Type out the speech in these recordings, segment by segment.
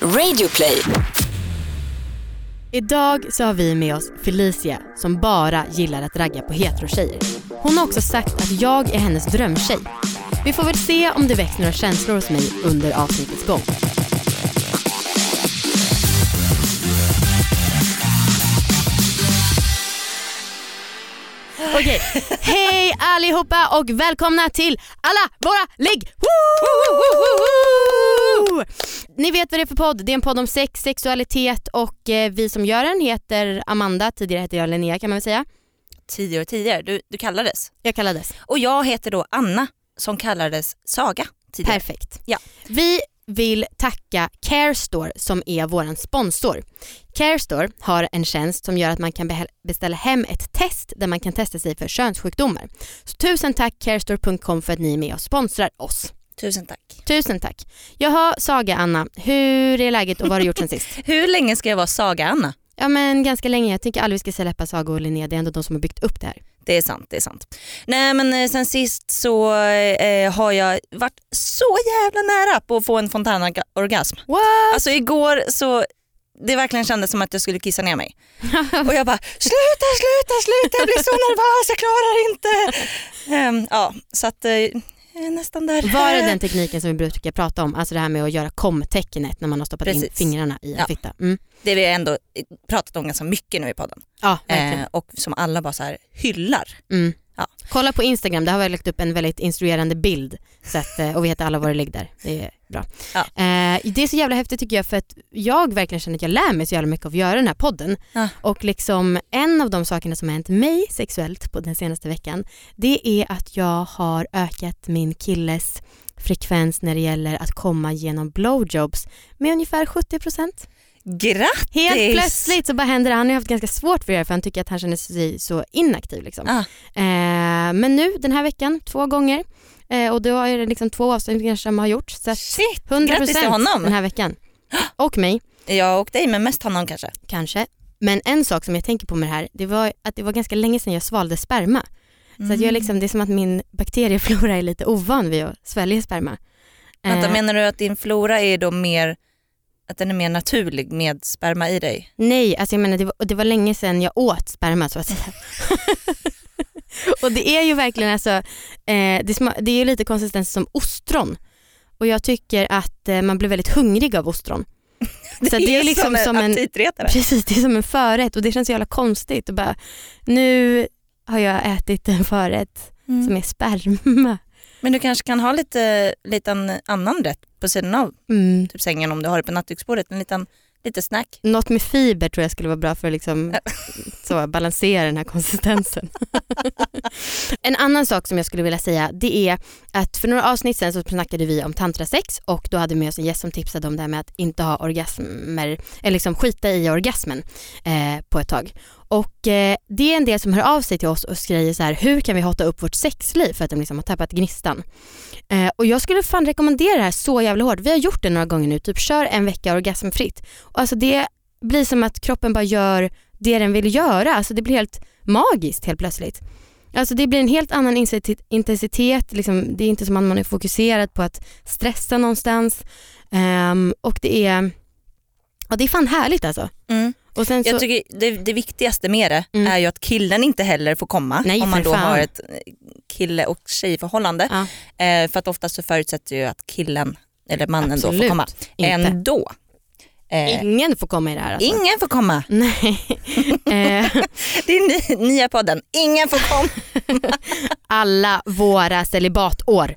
Radioplay. Idag så har vi med oss Felicia som bara gillar att ragga på heterotjejer. Hon har också sagt att jag är hennes drömtjej. Vi får väl se om det väcks några känslor hos mig under avsnittets gång. Okej, hej allihopa och välkomna till alla våra ligg! Woo! Ni vet vad det är för podd, det är en podd om sex, sexualitet och eh, vi som gör den heter Amanda, tidigare hette jag Linnea kan man väl säga. tio år tidigare. Du, du kallades. Jag kallades. Och jag heter då Anna som kallades Saga tidigare. Perfekt. Ja. Vi vill tacka Carestore som är vår sponsor. Carestore har en tjänst som gör att man kan beställa hem ett test där man kan testa sig för könssjukdomar. Så tusen tack carestore.com för att ni är med och sponsrar oss. Tusen tack. Tusen tack. Jaha, Saga Anna, hur är läget och vad har du gjort sen sist? Hur länge ska jag vara Saga Anna? Ja men ganska länge, jag tycker aldrig vi ska släppa Saga och Linnea, det är ändå de som har byggt upp det här. Det är sant, det är sant. Nej men eh, sen sist så eh, har jag varit så jävla nära på att få en fontänorgasm. What? Alltså igår så det verkligen kändes som att jag skulle kissa ner mig. Och jag bara sluta, sluta, sluta, jag blir så nervös, jag klarar inte. Ehm, ja, så att eh, nästan där. Var det den tekniken som vi brukar prata om, alltså det här med att göra komtecknet när man har stoppat in Precis. fingrarna i en Ja. fitta? Mm. Det vi ändå pratat om ganska mycket nu i podden. Ja. Eh, och som alla bara så hyllar. Mm. Ja. Kolla på Instagram, där har vi lagt upp en väldigt instruerande bild så att, eh, och vi heter alla våra ligg där. Det är bra. Ja. Eh, det är så jävla häftigt tycker jag för att jag verkligen känner att jag lär mig så jävla mycket av att göra den här podden. Ja. Och liksom en av de sakerna som har hänt mig sexuellt på den senaste veckan det är att jag har ökat min killes frekvens när det gäller att komma genom blowjobs med ungefär 70%. Grattis! Helt plötsligt så bara händer det. Han har haft ganska svårt för det för han tycker att han känner sig så inaktiv. Liksom. Ah. Eh, men nu den här veckan, två gånger. Eh, och då är det liksom två avstängningar som har gjorts. Så Shit, 100% grattis till honom. den här veckan. Och mig, Jag och dig men mest honom kanske. kanske. Men en sak som jag tänker på med det här, det var att det var ganska länge sedan jag svalde sperma. Så att Mm. jag liksom, det är som att min bakterieflora är lite ovan vid att svälja sperma. Vänta, Eh, menar du att din flora är då mer, att den är mer naturlig med sperma i dig? Nej, alltså jag menar det var, det var länge sedan jag åt sperma så att säga. och det är ju verkligen alltså, eh, det, det är lite konsistens som ostron. Och jag tycker att eh, man blir väldigt hungrig av ostron. Så det är liksom som en, aptitretare. precis, det är som en förrätt och det känns så jävla konstigt. Och bara, nu har jag ätit en förrätt Mm. som är sperma. Men du kanske kan ha lite, lite en annan rätt på sidan av Mm. typ sängen om du har det på nattduksbordet. En liten, lite snack. Något med fiber tror jag skulle vara bra för att liksom, så, balansera den här konsistensen. en annan sak som jag skulle vilja säga det är att för några avsnitt sen så snackade vi om tantrasex och då hade vi med oss en gäst som tipsade om det här med att inte ha orgasmer, eller liksom skita i orgasmen eh, på ett tag. Och eh, det är en del som hör av sig till oss och skriver så här, hur kan vi hotta upp vårt sexliv för att de liksom har tappat gnistan? Eh, och jag skulle fan rekommendera det här så jävla hårt. Vi har gjort det några gånger nu, typ kör en vecka orgasmfritt. Och alltså det blir som att kroppen bara gör det den vill göra. Alltså det blir helt magiskt helt plötsligt. Alltså det blir en helt annan intensitet- Liksom, det är inte som att man är fokuserad på att stressa någonstans. Um, och det är, ja, det är fan härligt alltså. Mm. Och sen så, Jag tycker det, det viktigaste med det Mm. är ju att killen inte heller får komma Nej, om man då fan. har ett eh, kille och tjejförhållande. Ja. Eh, för att oftast så förutsätter ju att killen eller mannen då Absolut får komma. inte. Ändå. Eh, Ingen får komma i det här alltså. ingen får komma. Nej. Eh, Det är ny, nya podden. Ingen får komma. alla våra celibatår.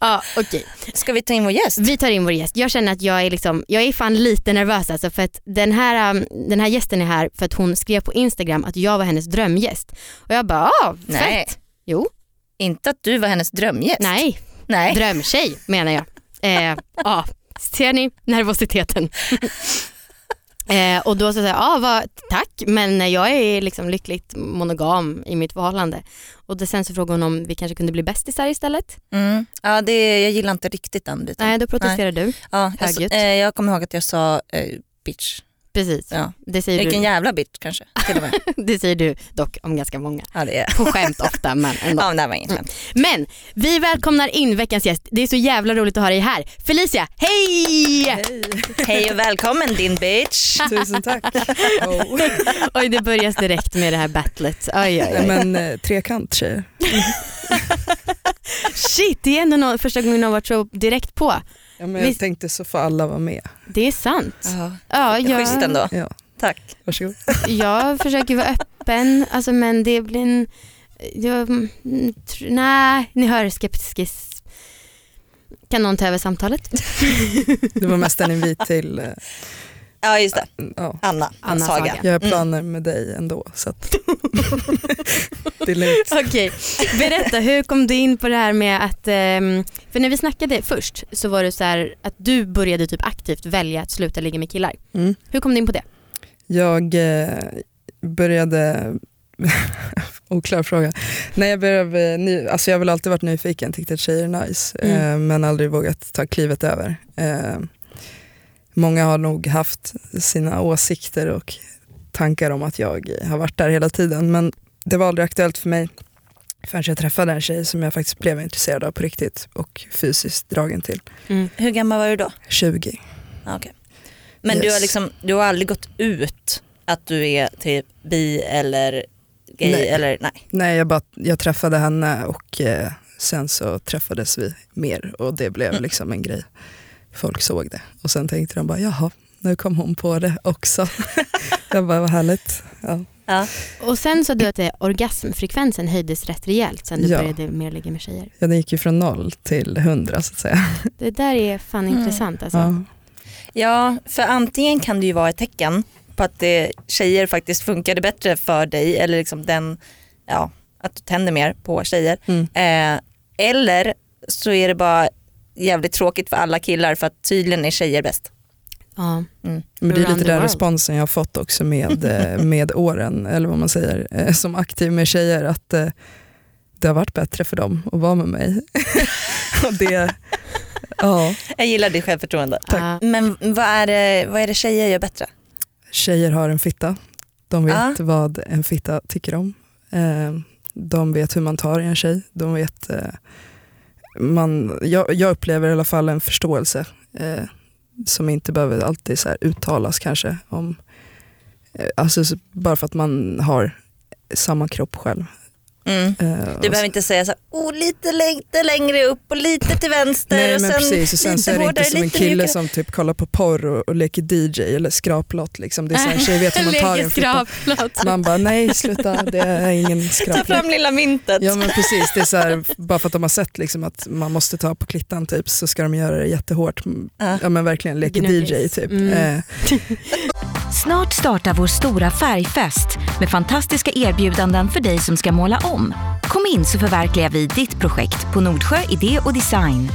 Ja, okej. Ska vi ta in vår gäst? Vi tar in vår gäst. Jag känner att jag är, liksom, jag är fan lite nervös alltså för att den här, um, den här gästen är här för att hon skrev på Instagram att jag var hennes drömgäst. Och jag bara, ah, fett. Nej. Jo, Inte att du var hennes drömgäst. nej, Nej. drömtjej menar jag. Eh, ja, ser ni nervositeten? Eh, och då så säger jag, ah, vad, tack men jag är liksom lyckligt monogam i mitt förhållande. Och det, sen så frågade hon om vi kanske kunde bli bästisar istället. Mm. Ja, det, jag gillar inte riktigt den biten. Nej, då protesterar du. Ja, jag, eh, jag kommer ihåg att jag sa eh, bitch. Precis, Ja. det säger, Vilken du, jävla bitch kanske. Till och med. det säger du dock om ganska många. Ja, det är. På skämt ofta men ändå. Ja, det var inget skämt. Men vi välkomnar in veckans gäst. Det är så jävla roligt att ha dig här. Felicia, hej! Hej, Hej och välkommen din bitch. tusen tack. Oh. Oj det börjas direkt med det här battlet. Oj, oj, Nej, oj. men eh, trekant tjejer. Shit, det är ändå någon, första gången någon varit så direkt på. Ja, men jag Visst. tänkte så får alla vara med. Det är sant. Ja. Ja, Schysst jag, ändå. Ja, Tack. varsågod. jag försöker vara öppen, alltså, men det blir en... Jag, mm, tr- nej, ni hör skeptisk. Kan någon ta över samtalet? Det var mest en invit till, eh, Ja just det, ja, Anna, Anna Saga. Saga. jag har Mm. planer med dig ändå. Så att det är lugnt. Okej, berätta hur kom du in på det här med att, ehm, för när vi snackade först så var det så här att du började typ aktivt välja att sluta ligga med killar. Mm. Hur kom du in på det? Jag eh, började, oklar fråga. Nej, jag, började, ny, alltså jag har väl alltid varit nyfiken, tyckte att tjejer är nice, Mm. eh, men aldrig vågat ta klivet över. Många har nog haft sina åsikter och tankar om att jag har varit där hela tiden, men det var aldrig aktuellt för mig förrän jag träffade en tjej som jag faktiskt blev intresserad av på riktigt och fysiskt dragen till. Hur gammal var du då? 20. Ja, okej. Men du, Yes. har liksom, du har aldrig gått ut att du är typ bi eller gay Nej. eller nej? Nej, jag, bara, jag träffade henne och eh, sen så träffades vi mer och det blev Mm. liksom en grej. Folk såg det och sen tänkte de bara jaha, nu kom hon på det också. jag bara vad härligt. Ja. Ja. Och sen sa du att orgasmfrekvensen höjdes rätt rejält sen du Ja. började mer ligga med tjejer. Ja, den gick ju från noll till hundra så att säga. Det där är fan Mm. intressant alltså. Ja. ja, för antingen kan det ju vara ett tecken på att det, tjejer faktiskt funkade bättre för dig eller liksom den, ja, att du tänder mer på tjejer. Mm. Eh, eller så är det bara jävligt tråkigt för alla killar för att tydligen är tjejer bäst. Ja. Men det är lite den responsen jag har fått också med, eh, med åren, eller vad man säger, eh, som aktiv med tjejer, att eh, det har varit bättre för dem att vara med mig. och det, ja, Jag gillar ditt självförtroende. Ja. Men vad är, det, vad är det tjejer gör bättre? tjejer har en fitta. De vet Ja. vad en fitta tycker om. De vet hur man tar i en tjej. De vet, man, jag, jag upplever i alla fall en förståelse eh, som inte behöver alltid så här uttalas kanske. Om, eh, alltså, bara för att man har samma kropp själv. Mm. Eh, Du behöver inte säga så här, oh, lite, lite längre upp och lite till vänster Nej och sen precis, och sen lite så är det inte som en kille mjukare. som typ kollar på porr och, och leker DJ eller skraplott. Liksom. Det är så här, en tjej vet hur man tar en skraplott. Man bara nej sluta, det är ingen Ta skraplott. fram lilla myntet. Ja men precis, det är så här, bara för att de har sett liksom att man måste ta på klittan typ, så ska de göra det jättehårt. Ja. Ja men verkligen leka. DJ typ. Mm. Eh, Snart startar vår stora färgfest med fantastiska erbjudanden för dig som ska måla om. Kom in så förverkligar vi ditt projekt på Nordsjö Idé och Design.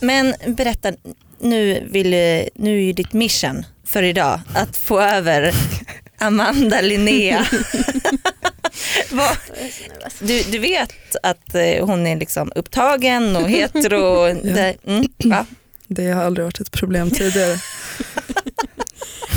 Men berätta, nu, vill, nu är ju ditt mission för idag att få över Amanda Linnea. Vad- du, du vet att eh, hon är liksom upptagen och hetero. det, mm, va? det har aldrig varit ett problem tidigare. Äh,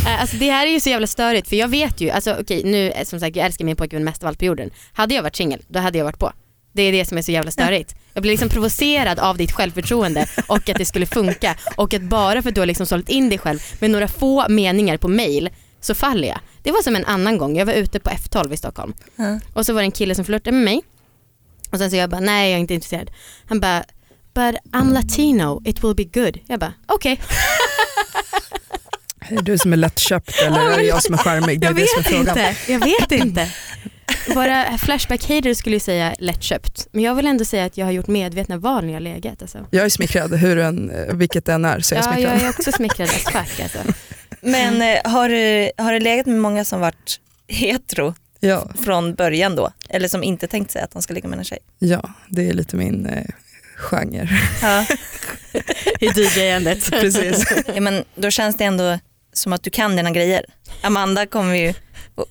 Alltså det här är ju så jävla störigt för jag vet ju, alltså okej nu eh, som sagt jag älskar min pojkvän mest av allt på jorden. Hade jag varit singel då hade jag varit på. Det är det som är så jävla störigt. Jag blir liksom provocerad av ditt självförtroende och att det skulle funka och att bara för att du har liksom sålt in dig själv med några få meningar på mail så faller jag. Det var som en annan gång, jag var ute på F12 i Stockholm Ja. och så var det en kille som flörtade med mig och sen så jag bara nej jag är inte intresserad. Han bara but I'm latino, it will be good. Jag bara okej. Är det du som är lättköpt eller är det jag som är charmig? Det är Jag det som är vet inte. Jag vet inte. Våra Flashback-haters skulle ju säga lättköpt. Men jag vill ändå säga att jag har gjort medvetna val när jag har legat. Alltså. Jag är smickrad, hur en, vilket den är så är jag Ja, jag är också smickrad as fuck alltså. Men eh, har, du, har du legat med många som varit hetero Ja, från början då? Eller som inte tänkt sig att de ska ligga med en tjej? ja, det är lite min eh, genre. Ja. I DJ-andet. Precis. ja, men då känns det ändå som att du kan dina grejer. Amanda kommer ju,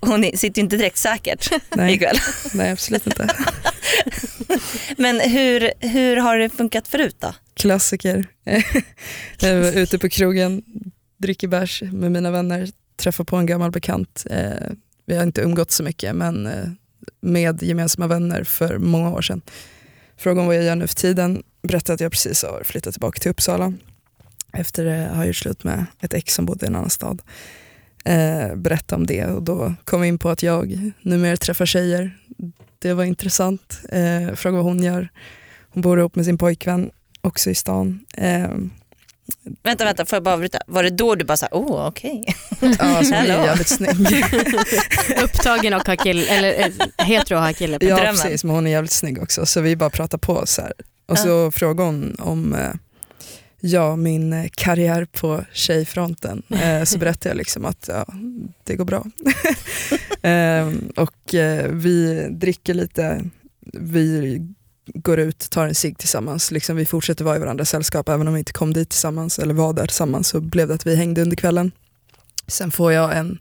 hon sitter ju inte direkt säkert Nej, ikväll. nej absolut inte. Men hur, hur har det funkat förut då? Klassiker. Jag var ute på krogen, dricker bärs med mina vänner, träffar på en gammal bekant. Eh, vi har inte umgått så mycket men eh, med gemensamma vänner för många år sedan. Frågan vad jag gör nu för tiden. Berättade att jag precis har flyttat tillbaka till Uppsala efter att ha gjort slut med ett ex som bodde i en annan stad. Eh, berätta om det och då kom vi in på att jag numera träffar tjejer. Det var intressant. Eh, fråga vad hon gör. Hon bor ihop med sin pojkvän, också i stan. Eh, Vänta, vänta, får jag bara avbryta? Var det då du bara sa, oh okej. ja, alltså hon är jävligt snygg. Upptagen och har kille, eller eh, hetero och har kille på ja drömmen. precis, men hon är jävligt snygg också så vi bara pratar på så här. Och så frågade hon om eh, ja, min eh, karriär på tjejfronten. Så berättade jag liksom att ja, det går bra. eh, och vi dricker lite, vi går ut, tar en cigg tillsammans. Liksom, vi fortsätter vara i varandras sällskap även om vi inte kom dit tillsammans eller var där tillsammans så blev det att vi hängde under kvällen. Sen får jag en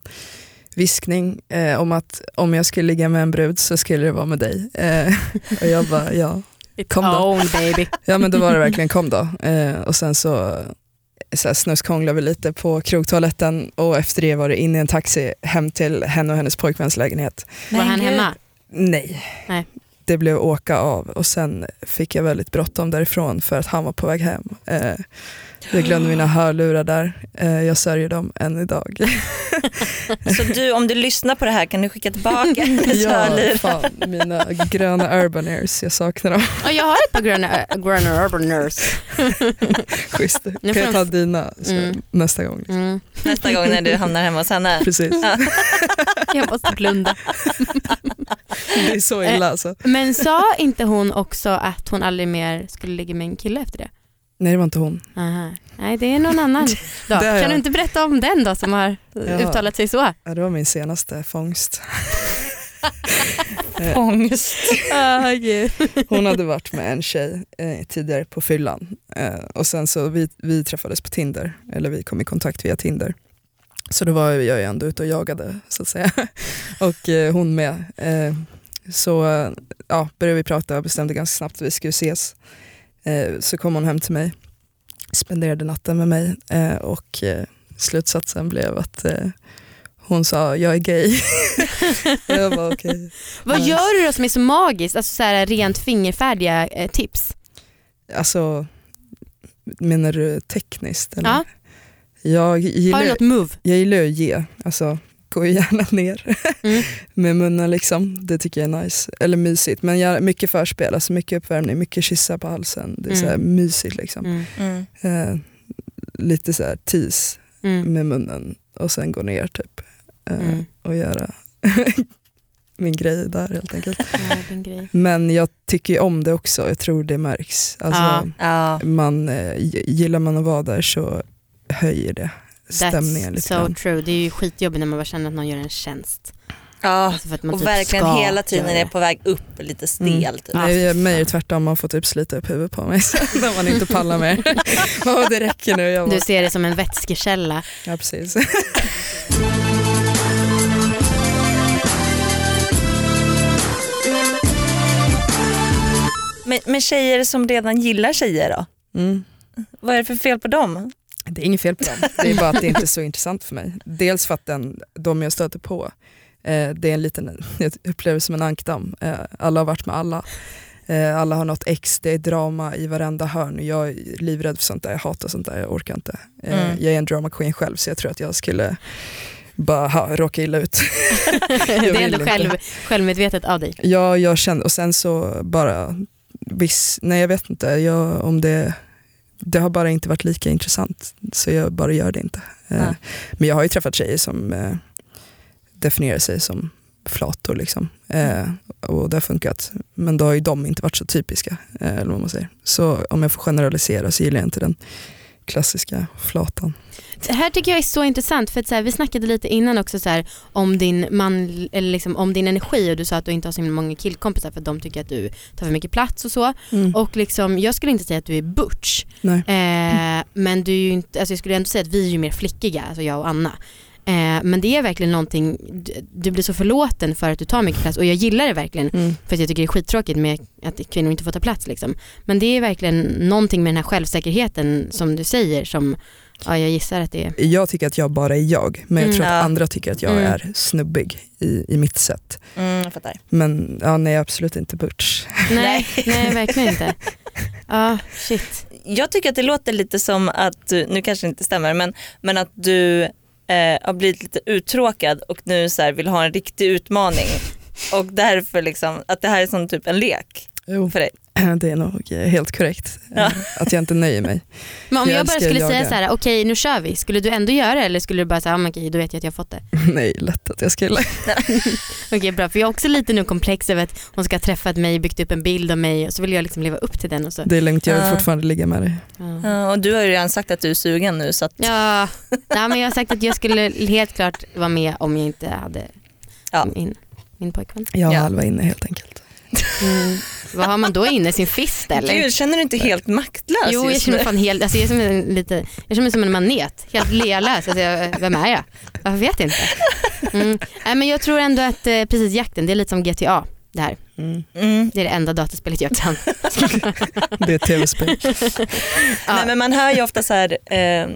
viskning eh, om att om jag skulle ligga med en brud så skulle det vara med dig. Eh, och jag bara, ja. Kom då. own baby. ja men då var det verkligen kom då. Eh, och sen så, så här, snuskonglade vi lite på krogtoaletten och efter det var det in i en taxi hem till henne och hennes pojkväns lägenhet. Var han hemma? Nej. Nej. Det blev åka av och sen fick jag väldigt bråttom därifrån för att han var på väg hem. Eh, jag glömde mina hörlurar där. Eh, jag sörjer dem än idag. Så du, om du lyssnar på det här kan du skicka tillbaka hennes ja, hörlurar? fan, mina gröna urban ears, jag saknar dem. Ja, jag har ett par gröna, äh, gröna urban nurse. Schysst. Kan jag ta dina så, Mm. nästa gång? Liksom. Mm. Nästa gång när du hamnar hemma hos henne. Precis. Jag måste blunda. Det är så illa alltså. Men sa inte hon också att hon aldrig mer skulle ligga med en kille efter det? Nej det var inte hon. Aha. Nej det är någon annan då. Kan jag. du inte berätta om den då som har Ja. uttalat sig så? Ja, det var min senaste fångst. Ångest. Oh, gud. Hon hade varit med en tjej eh, tidigare på fyllan eh, och sen så vi, vi träffades på Tinder, eller vi kom i kontakt via Tinder. Så då var jag ju ändå ute och jagade så att säga. och eh, hon med. Så ja, började vi prata och bestämde ganska snabbt att vi skulle ses. Eh, så kom hon hem till mig, spenderade natten med mig eh, och eh, slutsatsen blev att eh, hon sa jag är gay. jag var okej. Vad Nice. gör du då som är så magiskt? Alltså så här, rent fingerfärdiga eh, tips? Alltså, menar du tekniskt? Eller? Ja. Jag, Har du gillar, något move? jag gillar att ge, alltså gå gärna ner Mm. med munnen liksom. Det tycker jag är nice, eller mysigt. Men jag, mycket förspel, alltså mycket uppvärmning, mycket kyssar på halsen. Det är Mm. så här mysigt liksom. Mm. Mm. Eh, lite så här tease Mm. med munnen och sen gå ner typ eh, Mm. och göra min grej där helt enkelt. Ja, din grej. Men jag tycker ju om det också, jag tror det märks. Alltså, Ja. Ja. man, eh, gillar man att vara där så höjer det stämningen That's lite so grann. true. Det är ju skitjobbigt när man bara känner att någon gör en tjänst. ja. Alltså man Och typ verkligen hela tiden är det. på väg upp lite stel. Mm. Typ. Nej, mig är det tvärtom, man får typ slita upp huvudet på mig så, när man inte pallar mer. Åh, det räcker nu. Jag bara, Du ser det som en vätskekälla. ja, precis. Men, men tjejer som redan gillar tjejer då? Mm. Vad är det för fel på dem? Det är inget fel på dem, det är bara att det inte är så intressant för mig. Dels för att den, de jag stöter på, eh, det är en liten, jag upplever som en ankdamm. Eh, alla har varit med alla. Eh, alla har något ex, det är drama i varenda hörn. Jag är livrädd för sånt där, jag hatar sånt där, jag orkar inte. Eh, Mm. Jag är en drama queen själv så jag tror att jag skulle bara ha, råka illa ut. det är ändå inte. själv, självmedvetet av dig. Ja, jag kände, och sen så bara, viss, nej jag vet inte, jag, om det, det har bara inte varit lika intressant så jag bara gör det inte. Eh, Nej. Men jag har ju träffat tjejer som eh, definierar sig som flator liksom. Eh, och det har funkat. Men då har ju de inte varit så typiska. Eller vad man säger. Så om jag får generalisera så gillar jag inte den klassiska flatan. Det här tycker jag är så intressant för att så här, vi snackade lite innan också så här, om, din man, eller liksom, om din energi och du sa att du inte har så många killkompisar för att de tycker att du tar för mycket plats och så. Mm. Och liksom, jag skulle inte säga att du är butch eh, men du är ju inte, alltså jag skulle ändå säga att vi är ju mer flickiga, alltså jag och Anna. Eh, men det är verkligen någonting, du, du blir så förlåten för att du tar mycket plats och jag gillar det verkligen Mm. för att jag tycker det är skittråkigt med att kvinnor inte får ta plats. Liksom. Men det är verkligen någonting med den här självsäkerheten som du säger som ja, jag gissar att det är. Jag tycker att jag bara är jag, men jag Mm. tror att Ja. andra tycker att jag Mm. är snubbig i, i mitt sätt. Mm, jag fattar. Men ja, nej absolut inte butch. Nej, nej verkligen inte. Ja, shit. Jag tycker att det låter lite som att, du, nu kanske det inte stämmer, men, men att du eh, har blivit lite uttråkad och nu så här vill ha en riktig utmaning. Och därför liksom, att det här är som typ en lek Jo. för dig. Det är nog eh, helt korrekt. Ja. Att jag inte nöjer mig. Men om Jag jag, bara skulle att säga jaga. så här, okej nu kör vi, skulle du ändå göra det eller skulle du bara säga, men okej då vet jag att jag har fått det. Nej, lätt att jag skulle. Okej bra, för jag har också lite nu komplex över att hon ska ha träffat mig, byggt upp en bild av mig och så vill jag liksom leva upp till den och så. Det är lugnt, jag vill Ja. fortfarande ligga med dig. Ja. Ja, och du har ju redan sagt att du är sugen nu så att, Ja, nej, men jag har sagt att jag skulle helt klart vara med om jag inte hade Ja. min, min pojkvän. Jag har Ja. halva inne helt enkelt. Mm. Vad har man då inne? Sin fist eller? Gud, känner du inte helt maktlös Jo jag just känner nu? mig fan helt, alltså jag, är som en, lite, jag känner mig som en manet, helt lealös. Alltså jag, vem är jag? Jag vet inte. Mm. Nej, men jag tror ändå att eh, precis jakten, det är lite som GTA det här. Mm. Mm. Det är det enda dataspelet jag kan. Det är ett tv-spel. Ja. Nej, men man hör ju ofta så här, eh,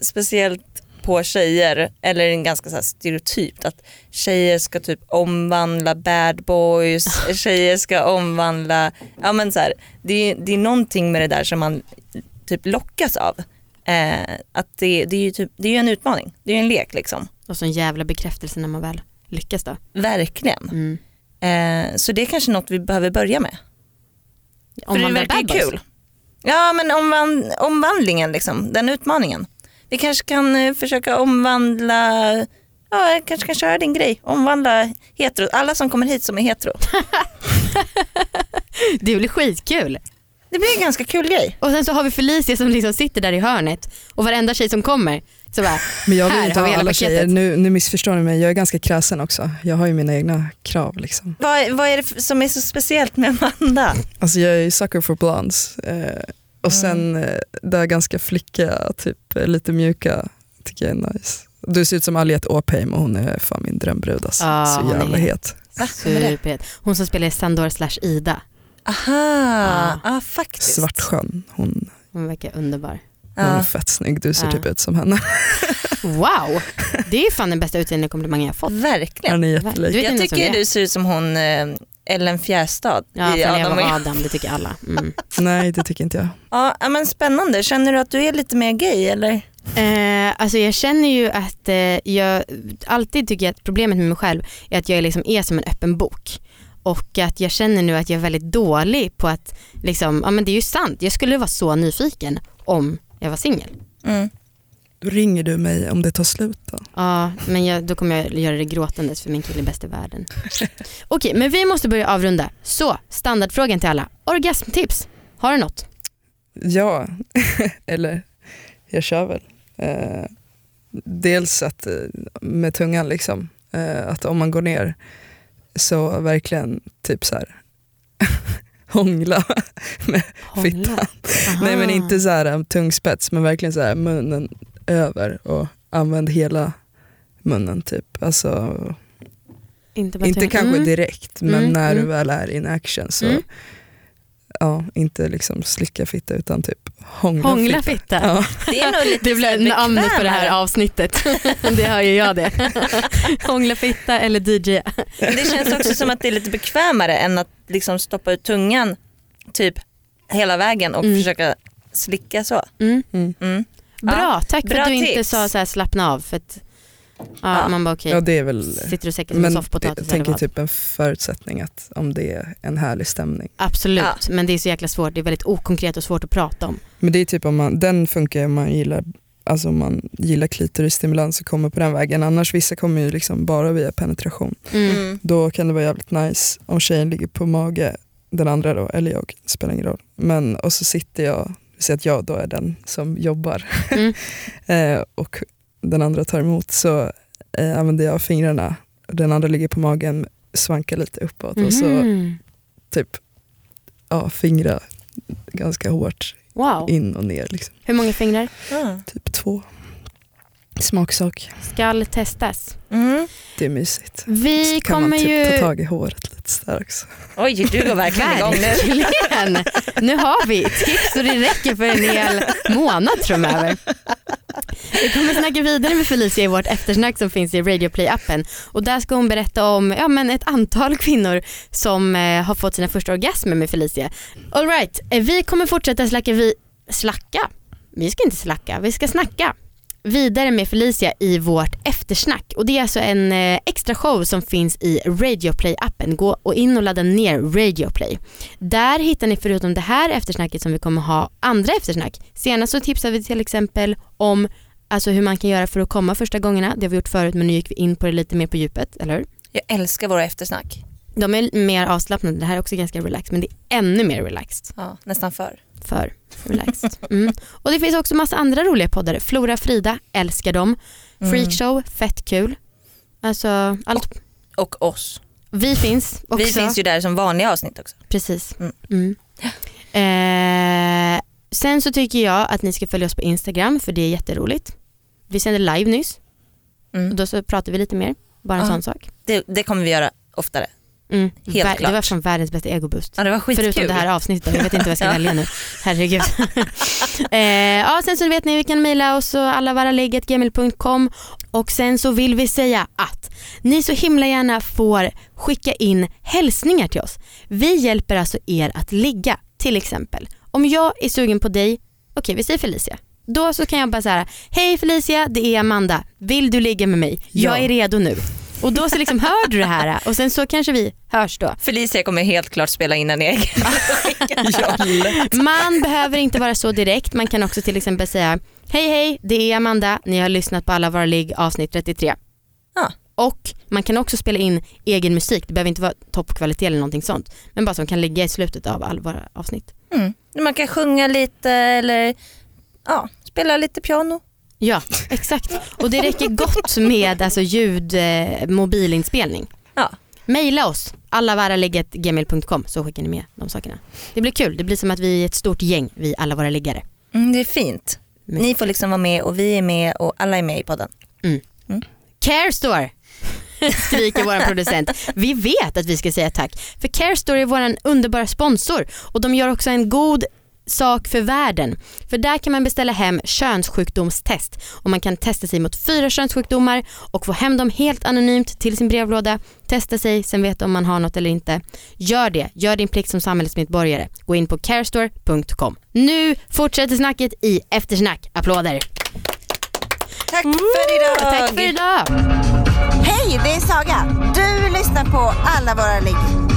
speciellt på tjejer, eller en ganska så stereotypt att tjejer ska typ omvandla bad boys, tjejer ska omvandla, ja men så här, det, är- det är någonting med det där som man typ lockas av. Eh, att det, det är ju typ, det är ju en utmaning, det är ju en lek liksom. Och så en jävla bekräftelse när man väl lyckas då. Verkligen. Mm. Eh, så det är kanske något vi behöver börja med. Om För man det verkar ju kul. Ja men omvand, omvandlingen liksom, den utmaningen. Vi kanske kan eh, försöka omvandla, ja jag kanske kan köra din grej, omvandla hetero, alla som kommer hit som är hetero. Det blir skitkul. Det blir en ganska kul grej. Och sen så har vi Felicia som liksom sitter där i hörnet och varenda tjej som kommer så bara, Men jag vill Här inte vi ha alla paketet. tjejer. Nu, nu missförstår ni mig, jag är ganska kräsen också. Jag har ju mina egna krav. Liksom. Vad, vad är det som är så speciellt med Amanda? Alltså jag är ju sucker for blondes. Eh, och sen eh, det ganska flicka, typ eh, lite mjuka, tycker jag är nice. Du ser ut som Aliette Åpheim och hon är fan min drömbrud alltså. Ah, Så hon är jävla het. det? superhet. Hon som spelar i Sandor slash Ida. Aha, ja faktiskt. Svartsjön, hon, Hon verkar underbar. hon är fett snygg. Du ser typ ut som henne. Wow, det är fan den bästa utseende komplimangen jag har fått. Verkligen. Är jättelik. Jag tycker det du ser ut som hon eh, Ellen Fjärstad Ja, i Adam och. Adam, det tycker alla. Mm. Nej det tycker inte jag. Ja ja, men spännande, känner du att du är lite mer gay eller? Eh, alltså jag känner ju att eh, jag alltid tycker att problemet med mig själv är att jag liksom är som en öppen bok. Och att jag känner nu att jag är väldigt dålig på att, liksom, ja men det är ju sant, jag skulle vara så nyfiken om jag var singel. Mm. Då ringer du mig om det tar slut då. Ja, men jag, då kommer jag göra det gråtandes för min kille är bäst i världen. Okej, men vi måste börja avrunda. Så, standardfrågan till alla. Orgasmtips. Har du något? Ja, eller jag kör väl. Eh, dels att eh, med tungan liksom, eh, att om man går ner så verkligen typ så här hångla med Hångla. fittan. Nej men inte så här um, tungspets men verkligen så här munnen över och använd hela munnen typ. Alltså, Inte, inte kanske Mm. direkt men Mm, när du mm. väl är in action så Mm. ja, inte liksom slicka fitta utan typ hångla, Hångla fitta. fitta. Ja. Det är nog lite Det blir namnet på det här avsnittet. det hör ju jag det. Hångla fitta eller DJ. Det känns också som att det är lite bekvämare än att liksom stoppa ut tungan typ hela vägen och Mm. försöka slicka så. Mm. Mm. Bra, tack för bra att du inte tips. sa så här slappna av. För att, ja, Ja. Man bara okej, ja det är väl sitter du säkert som en men soffpotatis jag eller tänker vad? typ en förutsättning att om det är en härlig stämning. Absolut, Ja. men det är så jäkla svårt. Det är väldigt okonkret och svårt att prata om. Men det är typ om man, den funkar ju om man gillar Alltså om man gillar klitorisstimulans och kommer på den vägen. Annars vissa kommer ju liksom bara via penetration. Mm. Mm. Då kan det vara jävligt nice om tjejen ligger på mage, den andra då, eller jag, spelar ingen roll. Men och så sitter jag, säger att jag då är den som jobbar Mm. eh, och den andra tar emot så eh, använder jag fingrarna, den andra ligger på magen, svankar lite uppåt och så Mhm. typ ja, fingra ganska hårt Wow, in och ner. Liksom. hur många fingrar? Mm. Typ två. Smaksak. Skall testas. Mm. Det är mysigt. Vi Så kan kommer man typ ju... ta tag i håret lite där också. Oj, du går verkligen igång nu. Verkligen. Nu har vi tips och det räcker för en hel månad framöver. Vi kommer snacka vidare med Felicia i vårt eftersnack som finns i Radioplay-appen och där ska hon berätta om ja, men ett antal kvinnor som eh, har fått sina första orgasmer med Felicia. All right, eh, vi kommer fortsätta slacka, vi, slacka? Vi ska inte slacka, vi ska snacka vidare med Felicia i vårt eftersnack och det är alltså en eh, extra show som finns i Radioplay-appen. Gå och in och ladda ner Radioplay. Där hittar ni förutom det här eftersnacket som vi kommer ha andra eftersnack. Senast så tipsade vi till exempel om alltså hur man kan göra för att komma första gångerna. Det har vi gjort förut men nu gick vi in på det lite mer på djupet, eller hur? Jag älskar våra eftersnack. De är mer avslappnade, det här är också ganska relaxed men det är ännu mer relaxed. Ja, nästan för. För relaxed. Mm. Och det finns också massa andra roliga poddar. Flora Frida, älskar dem. Freakshow, fett kul. Alltså allt. Och oss. Vi finns också. Vi finns ju där som vanliga avsnitt också. Precis. Mm. Mm. Eh, sen så tycker jag att ni ska följa oss på Instagram för det är jätteroligt. Vi sände live nyss och Mm. då så pratar vi lite mer. Bara en Ja. sån sak. Det, det kommer vi göra oftare. Mm. Helt Vär- klart. Det var från världens bästa egoboost. Ja, det var skitkul. Förutom det här avsnittet, jag vet inte vad jag ska Ja. välja nu. Herregud. eh, ja, sen så vet ni, vi kan mejla oss och allavaraligget.gmail.com och sen så vill vi säga att ni så himla gärna får skicka in hälsningar till oss. Vi hjälper alltså er att ligga, till exempel. Om jag är sugen på dig, okej vi säger Felicia. Då så kan jag bara säga, hej Felicia, det är Amanda. Vill du ligga med mig? Jag Ja. är redo nu. Och då så liksom hör du det här och sen så kanske vi hörs då. Felicia kommer helt klart spela in en egen. Man behöver inte vara så direkt. Man kan också till exempel säga Hej hej, det är Amanda. Ni har lyssnat på Alla våra ligg avsnitt 33. Ja. Och man kan också spela in egen musik. Det behöver inte vara toppkvalitet eller någonting sånt. Men bara som kan ligga i slutet av alla våra avsnitt. Mm. Man kan sjunga lite eller ja, spela lite piano. Ja, exakt. Och det räcker gott med alltså, ljud, eh, mobilinspelning. Ja. Maila oss, allavaraligget.gmail.com så skickar ni med de sakerna. Det blir kul, det blir som att vi är ett stort gäng, vi alla våra liggare. Mm, det är fint. Men- Ni får liksom vara med och vi är med och alla är med i podden. Care Store skriker vår producent. Vi vet att vi ska säga tack. För Care Store är vår underbara sponsor och de gör också en god sak för världen. För där kan man beställa hem könssjukdomstest och man kan testa sig mot fyra könssjukdomar och få hem dem helt anonymt till sin brevlåda. Testa sig, sen veta om man har något eller inte. Gör det, gör din plikt som samhällsmedborgare. Gå in på carestore.com. Nu fortsätter snacket i eftersnack. Applåder. Tack för idag! Tack för idag. Hej, det är Saga. Du lyssnar på alla våra ligg.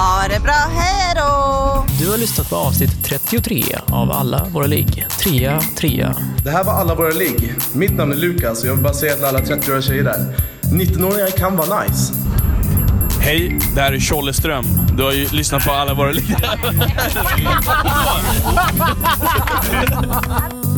Ha det bra, hej då! Du har lyssnat på avsnitt 33 av Alla våra ligg. Trea, trea. Det här var alla våra ligg. Mitt namn är Lukas och jag vill bara säga till alla 30-åriga tjejer där. 19-åringar kan vara nice. Hej, det här är Tjolle Ström. Du har ju lyssnat på alla våra liv.